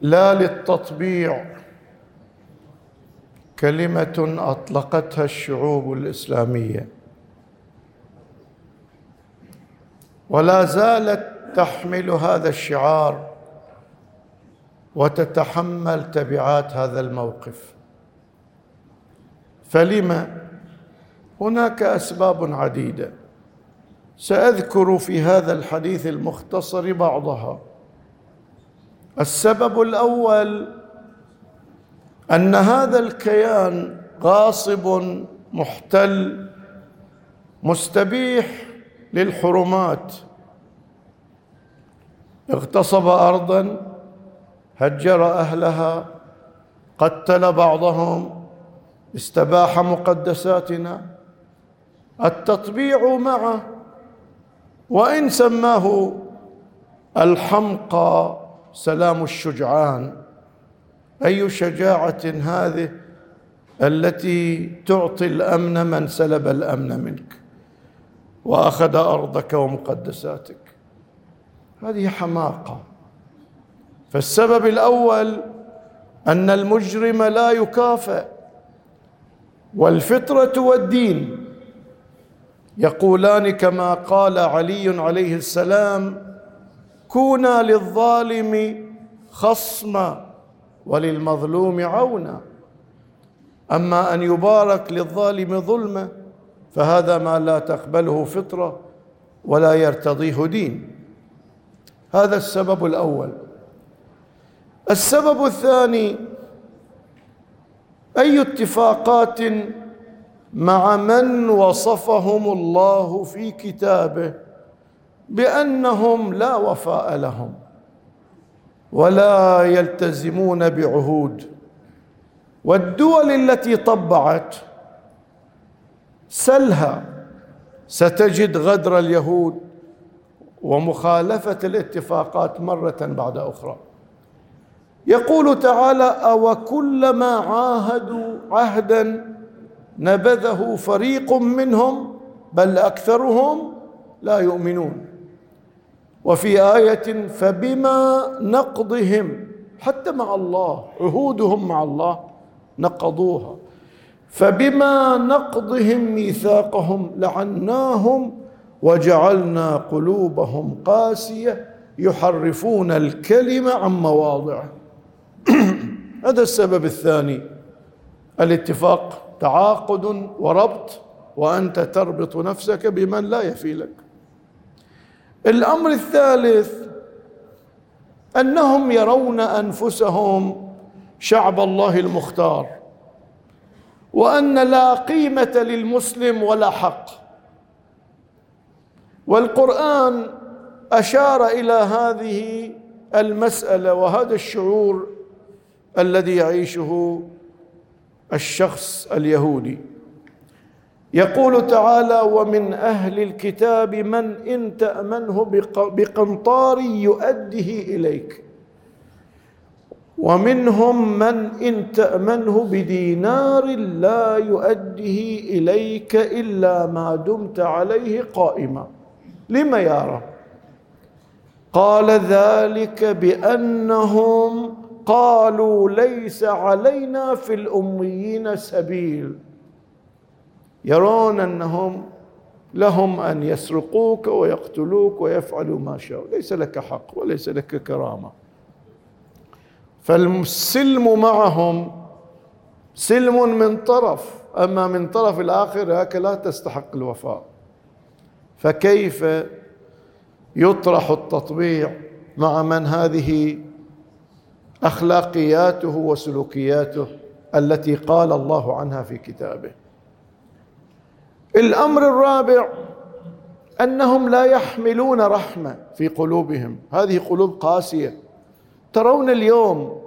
لا للتطبيع. كلمة أطلقتها الشعوب الإسلامية. ولا زالت تحمل هذا الشعار وتتحمل تبعات هذا الموقف. فلم هناك أسباب عديدة. سأذكر في هذا الحديث المختصر بعضها. السبب الأول أن هذا الكيان غاصب محتل مستبيح للحرمات. اغتصب ارضا هجر أهلها قتل بعضهم استباح مقدساتنا. التطبيع معه وإن سماه الحمقى. سلام الشجعان. أي شجاعة هذه التي تعطي الأمن من سلب الأمن منك وأخذ أرضك ومقدساتك. هذه حماقة. فالسبب الأول أن المجرم لا يكافئ والفطرة والدين يقولان كما قال علي عليه السلام كونا للظالم خصما وللمظلوم عونا. أما أن يبارك للظالم ظلمه فهذا ما لا تقبله فطرة ولا يرتضيه دين. هذا السبب الأول. السبب الثاني أي اتفاقات مع من وصفهم الله في كتابه؟ بأنهم لا وفاء لهم ولا يلتزمون بعهود. والدول التي طبعت سلها ستجد غدر اليهود ومخالفة الاتفاقات مرة بعد أخرى. يقول تعالى أو كلما عاهدوا عهدا نبذه فريق منهم بل اكثرهم لا يؤمنون. وفي آية فبما نقضهم حتى مع الله عهودهم مع الله نقضوها. فبما نقضهم ميثاقهم لعناهم وجعلنا قلوبهم قاسية يحرفون الكلمة عن مواضعه. هذا السبب الثاني. الاتفاق تعاقد وربط وأنت تربط نفسك بمن لا يفي لك. الأمر الثالث أنهم يرون أنفسهم شعب الله المختار وأن لا قيمة للمسلم ولا حق. والقرآن أشار إلى هذه المسألة وهذا الشعور الذي يعيشه الشخص اليهودي. يقول تعالى ومن أهل الكتاب من إن تأمنه بقنطار يؤده إليك. ومنهم من إن تأمنه بدينار لا يؤده إليك إلا ما دمت عليه قائما. لم يا رب؟ قال ذلك بأنهم قالوا ليس علينا في الأميين سبيل. يرون أنهم لهم أن يسرقوك ويقتلوك ويفعلوا ما شاءوا. ليس لك حق وليس لك كرامة. فالسلم معهم سلم من طرف أما من طرف الآخر هكذا لا تستحق الوفاء. فكيف يطرح التطبيع مع من هذه أخلاقياته وسلوكياته التي قال الله عنها في كتابه؟ الأمر الرابع أنهم لا يحملون رحمة في قلوبهم. هذه قلوب قاسية. ترون اليوم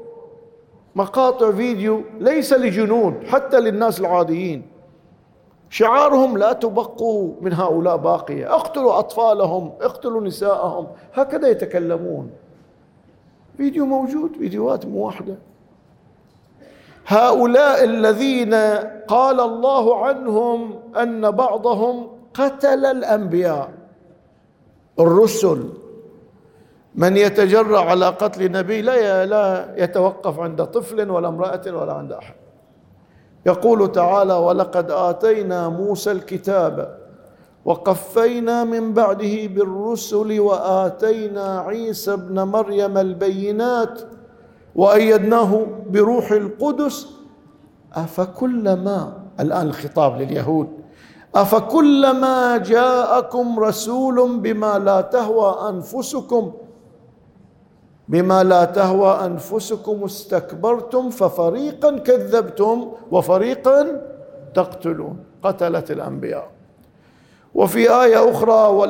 مقاطع فيديو ليس لجنود حتى للناس العاديين. شعارهم لا تبقوا من هؤلاء باقية. اقتلوا أطفالهم اقتلوا نساءهم. هكذا يتكلمون. فيديو موجود فيديوهات موحده هؤلاء الذين قال الله عنهم أن بعضهم قتل الأنبياء. الرسل. من يتجرأ على قتل نبي لا لا يتوقف عند طفل ولا امرأة ولا عند أحد. يقول تعالى ولقد آتينا موسى الكتاب وقفينا من بعده بالرسل وآتينا عيسى ابن مريم البينات وأيدناه بروح القدس. أفكلما الآن الخطاب لليهود. أفكلما جاءكم رسول بما لا تهوى أنفسكم بما لا تهوى أنفسكم استكبرتم ففريقا كذبتم وفريقا تقتلون. قتلت الأنبياء. وفي آية أخرى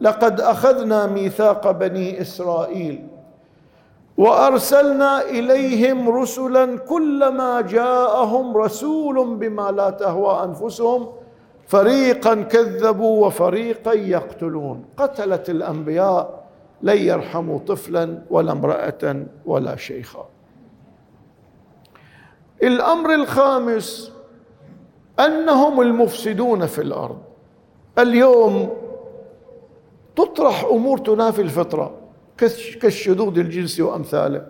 لقد أخذنا ميثاق بني إسرائيل. وأرسلنا إليهم رسلا كلما جاءهم رسول بما لا تهوى أنفسهم فريقا كذبوا وفريقا يقتلون. قتلت الأنبياء لن يرحموا طفلا ولا امرأة ولا شيخا. الأمر الخامس أنهم المفسدون في الأرض. اليوم تطرح أمور تنافي الفطرة. كالشذوذ الجنسي وأمثاله.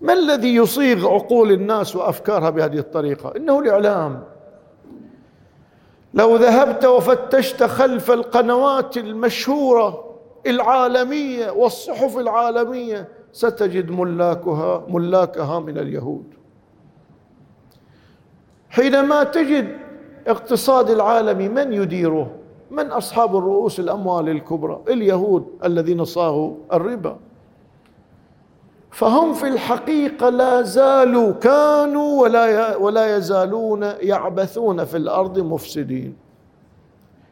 ما الذي يصيغ عقول الناس وأفكارها بهذه الطريقة؟ إنه الإعلام. لو ذهبت وفتشت خلف القنوات المشهورة العالمية والصحف العالمية ستجد ملاكها ملاكها من اليهود. حينما تجد اقتصاد العالم من يديره من أصحاب الرؤوس الأموال الكبرى؟ اليهود الذين صاغوا الربا. فهم في الحقيقة لا زالوا كانوا ولا ولا يزالون يعبثون في الأرض مفسدين.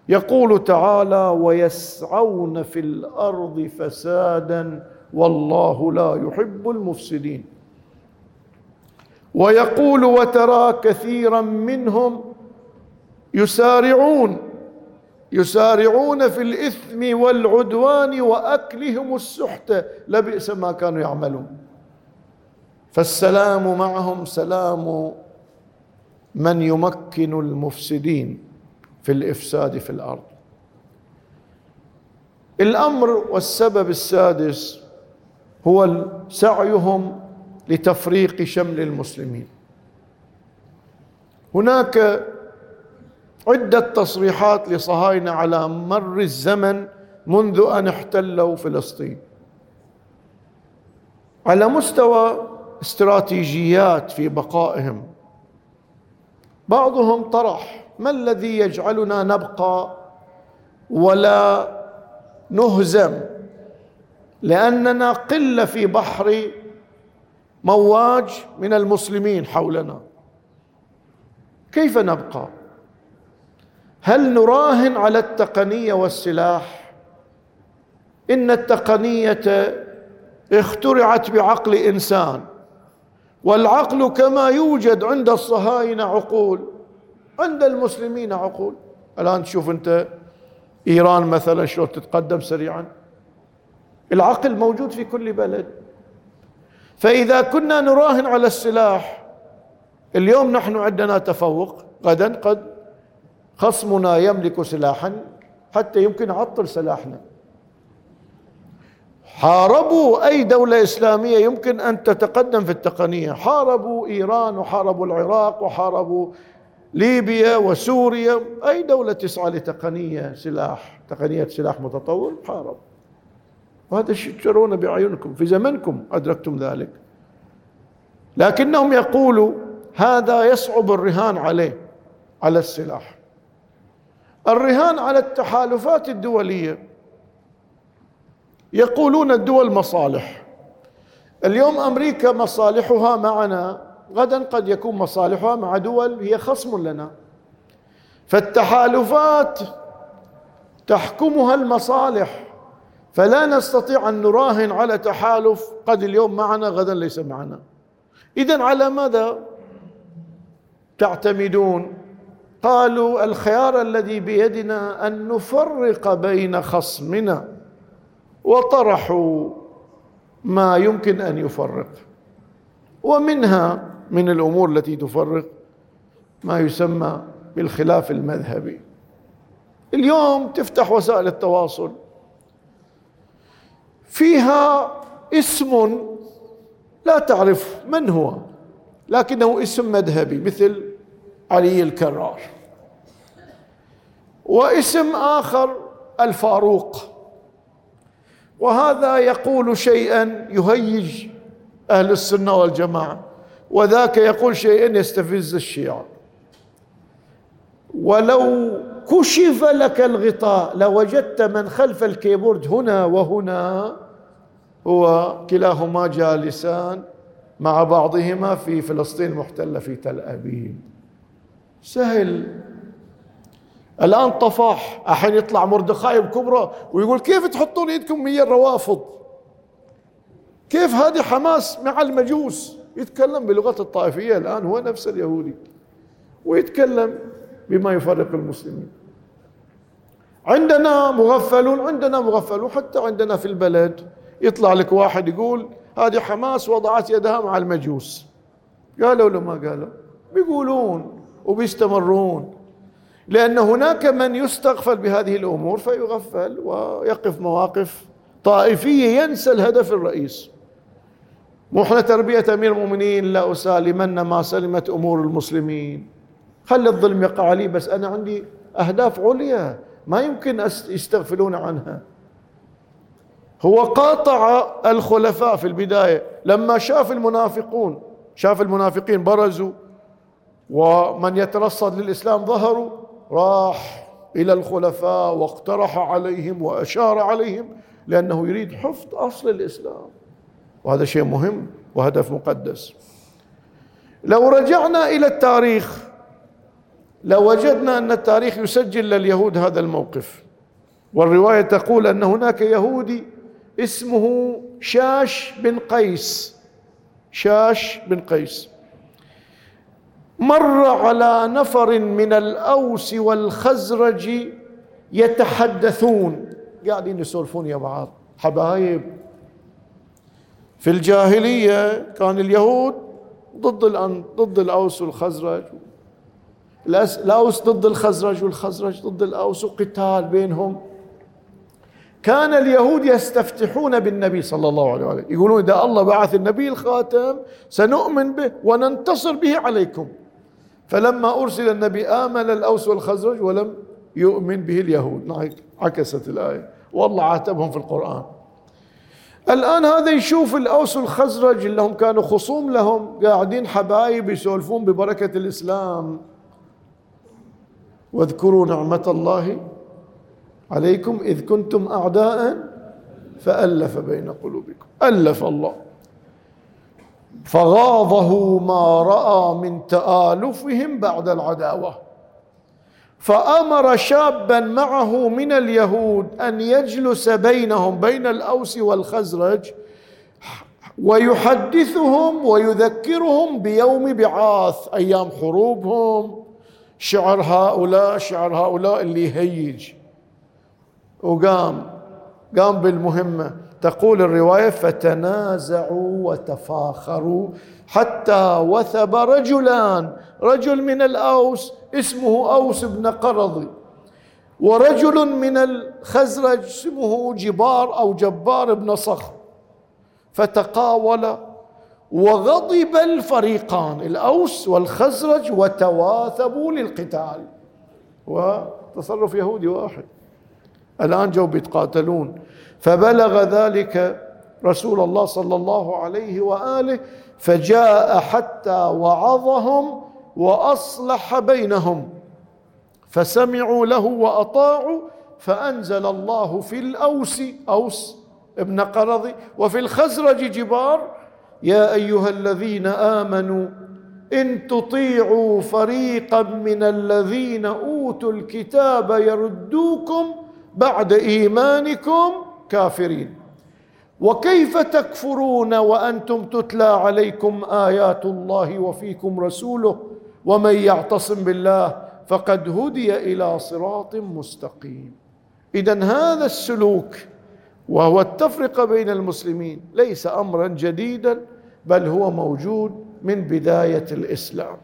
يقول تعالى ويسعون في الأرض فسادا والله لا يحب المفسدين. ويقول وترى كثيرا منهم يسارعون يسارعون في الإثم والعدوان وأكلهم السحت لبئس ما كانوا يعملون. فالسلام معهم سلام من يمكن المفسدين في الإفساد في الأرض. الأمر والسبب السادس هو سعيهم لتفريق شمل المسلمين. هناك عدة تصريحات لصهاينة على مر الزمن منذ أن احتلوا فلسطين. على مستوى استراتيجيات في بقائهم بعضهم طرح ما الذي يجعلنا نبقى ولا نهزم؟ لأننا قلة في بحر مواج من المسلمين حولنا. كيف نبقى؟ هل نراهن على التقنية والسلاح؟ إن التقنية اخترعت بعقل إنسان والعقل كما يوجد عند الصهاينة عقول عند المسلمين عقول. الآن تشوف أنت إيران مثلا شلون تتقدم سريعا. العقل موجود في كل بلد. فإذا كنا نراهن على السلاح اليوم نحن عندنا تفوق غدا قد خصمنا يملك سلاحا حتى يمكن يعطل سلاحنا. حاربوا أي دولة إسلامية يمكن أن تتقدم في التقنية. حاربوا إيران وحاربوا العراق وحاربوا ليبيا وسوريا. أي دولة تسعى لتقنية سلاح تقنية سلاح متطور حارب. وهذا الشيء ترون بعيونكم في زمنكم أدركتم ذلك. لكنهم يقولوا هذا يصعب الرهان عليه على السلاح. الرهان على التحالفات الدولية. يقولون الدول مصالح. اليوم أمريكا مصالحها معنا غدا قد يكون مصالحها مع دول هي خصم لنا. فالتحالفات تحكمها المصالح. فلا نستطيع أن نراهن على تحالف قد اليوم معنا غدا ليس معنا. اذا على ماذا تعتمدون؟ قالوا الخيار الذي بيدنا أن نفرق بين خصمنا وطرحوا ما يمكن أن يفرق. ومنها من الأمور التي تفرق ما يسمى بالخلاف المذهبي. اليوم تفتح وسائل التواصل. فيها اسم لا تعرف من هو لكنه اسم مذهبي مثل علي الكرار. واسم آخر الفاروق. وهذا يقول شيئا يهيج أهل السنة والجماعة وذاك يقول شيئا يستفز الشيعة. ولو كشف لك الغطاء لوجدت من خلف الكيبورد هنا وهنا هو كلاهما جالسان مع بعضهما في فلسطين المحتله في تل أبيب. سهل. الآن طفاح الحين يطلع مردخاي بكبره ويقول كيف تحطون إيدكم ويا الروافض كيف هذه حماس مع المجوس؟ يتكلم بلغة الطائفية الآن هو نفس اليهودي. ويتكلم بما يفرق المسلمين. عندنا مغفلون عندنا مغفلون حتى عندنا في البلد يطلع لك واحد يقول هذه حماس وضعت يدها مع المجوس. قالوا ولا ما قالوا؟ بيقولون. وبيستمرون. لأن هناك من يستغفل بهذه الأمور فيغفل ويقف مواقف طائفية ينسى الهدف الرئيس. مو إحنا تربية أمير المؤمنين لا أسالمن ما سلمت أمور المسلمين. خلي الظلم يقع علي بس أنا عندي أهداف عليا. ما يمكن يستغفلون عنها. هو قاطع الخلفاء في البداية. لما شاف المنافقون شاف المنافقين برزوا ومن يترصد للإسلام ظهروا راح إلى الخلفاء واقترح عليهم وأشار عليهم لأنه يريد حفظ أصل الإسلام. وهذا شيء مهم وهدف مقدس. لو رجعنا إلى التاريخ لوجدنا أن التاريخ يسجل لليهود هذا الموقف. والرواية تقول أن هناك يهودي اسمه شاش بن قيس. شاش بن قيس. مر على نفر من الأوس والخزرج يتحدثون. قاعدين يسولفون يا بعض. حبايب في الجاهلية كان اليهود ضد الأن ضد الأوس والخزرج. الأوس ضد الخزرج والخزرج ضد الأوس وقتال بينهم. كان اليهود يستفتحون بالنبي صلى الله عليه وسلم. يقولون إذا الله بعث النبي الخاتم سنؤمن به وننتصر به عليكم. فلما أرسل النبي آمن الأوس والخزرج ولم يؤمن به اليهود. عكست الآية. والله عاتبهم في القرآن. الآن هذا يشوف الأوس والخزرج اللي هم كانوا خصوم لهم قاعدين حبايب يسولفون ببركة الإسلام. واذكروا نعمة الله عليكم إذ كنتم أعداء فألف بين قلوبكم. ألف الله. فغاضه ما رأى من تآلفهم بعد العداوة. فأمر شابا معه من اليهود أن يجلس بينهم بين الأوس والخزرج ويحدثهم ويذكرهم بيوم بعاث أيام حروبهم. شعر هؤلاء شعر هؤلاء اللي يهيج وقام قام بالمهمة. تقول الرواية فتنازعوا وتفاخروا حتى وثب رجلان. رجل من الأوس اسمه أوس بن قرض ورجل من الخزرج اسمه جبار أو جبار بن صخر. فتقاول وغضب الفريقان الأوس والخزرج وتواثبوا للقتال. وتصرف يهودي واحد. الآن جو بيتقاتلون. فبلغ ذلك رسول الله صلى الله عليه وآله فجاء حتى وعظهم وأصلح بينهم. فسمعوا له وأطاعوا فأنزل الله في الأوس أوس ابن قرض وفي الخزرج جبار يا أيها الذين آمنوا إن تطيعوا فريقا من الذين أوتوا الكتاب يردوكم بعد إيمانكم كافرين وكيف تكفرون وأنتم تتلى عليكم آيات الله وفيكم رسوله ومن يعتصم بالله فقد هدي إلى صراط مستقيم. اذا هذا السلوك وهو التفرقة بين المسلمين ليس امرا جديدا بل هو موجود من بداية الإسلام.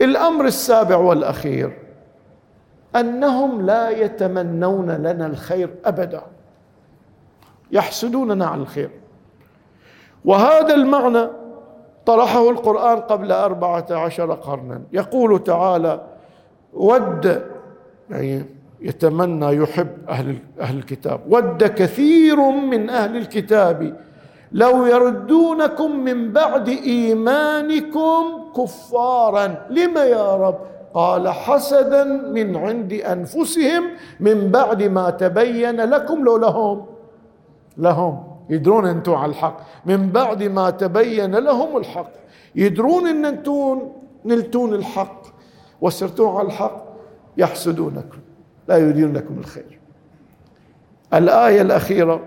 الأمر السابع والأخير أنهم لا يتمنون لنا الخير أبدا. يحسدوننا على الخير. وهذا المعنى طرحه القرآن قبل أربعة عشر قرنا. يقول تعالى ود يعني يتمنى يحب أهل, أهل الكتاب. ود كثير من أهل الكتاب. لو يردونكم من بعد إيمانكم كفارا. لم يا رب؟ قال حسدا من عند أنفسهم من بعد ما تبين لكم لو لهم لهم. يدرون أنتم على الحق. من بعد ما تبين لهم الحق. يدرون أن أنتم نلتون الحق. وسرتون على الحق يحسدونكم. لا يريدون لكم الخير. الآية الأخيرة.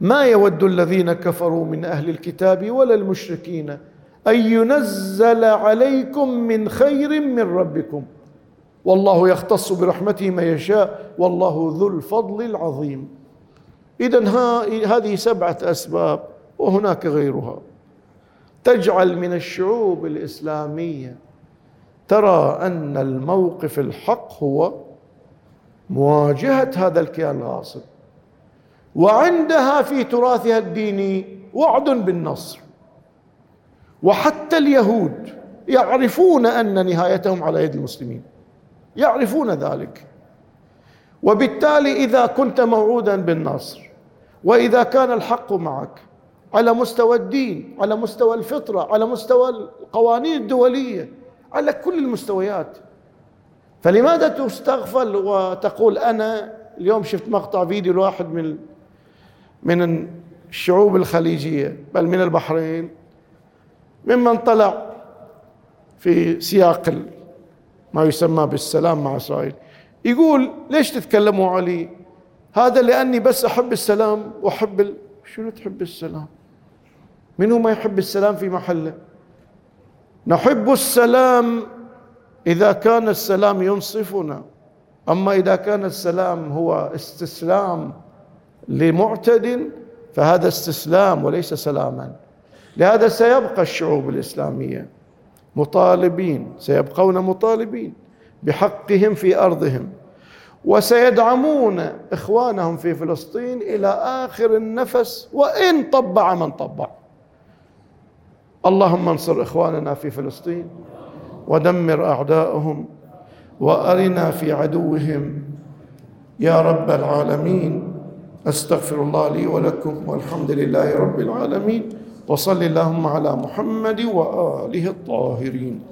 ما يود الذين كفروا من أهل الكتاب ولا المشركين أن ينزل عليكم من خير من ربكم. والله يختص برحمته ما يشاء والله ذو الفضل العظيم. إذا هذه سبعة أسباب وهناك غيرها. تجعل من الشعوب الإسلامية ترى أن الموقف الحق هو مواجهة هذا الكيان الغاصب. وعندها في تراثها الديني وعد بالنصر. وحتى اليهود يعرفون أن نهايتهم على يد المسلمين. يعرفون ذلك. وبالتالي إذا كنت موعودا بالنصر وإذا كان الحق معك على مستوى الدين على مستوى الفطرة على مستوى القوانين الدولية على كل المستويات. فلماذا تستغفل وتقول أنا اليوم شفت مقطع فيديو لواحد من من الشعوب الخليجية بل من البحرين؟ ممن طلع في سياق ما يسمى بالسلام مع إسرائيل. يقول ليش تتكلموا علي؟ هذا لأني بس أحب السلام وأحب ال... شنو تحب السلام؟ من هو ما يحب السلام في محله؟ نحب السلام إذا كان السلام ينصفنا. أما إذا كان السلام هو استسلام لمعتد فهذا استسلام وليس سلاما. لهذا سيبقى الشعوب الإسلامية مطالبين سيبقون مطالبين بحقهم في أرضهم وسيدعمون إخوانهم في فلسطين إلى آخر النفس وإن طبع من طبع. اللهم انصر إخواننا في فلسطين ودمر اعداءهم وأرنا في عدوهم. يا رب العالمين أستغفر الله لي ولكم والحمد لله رب العالمين. وصل اللهم على محمد وآله الطاهرين.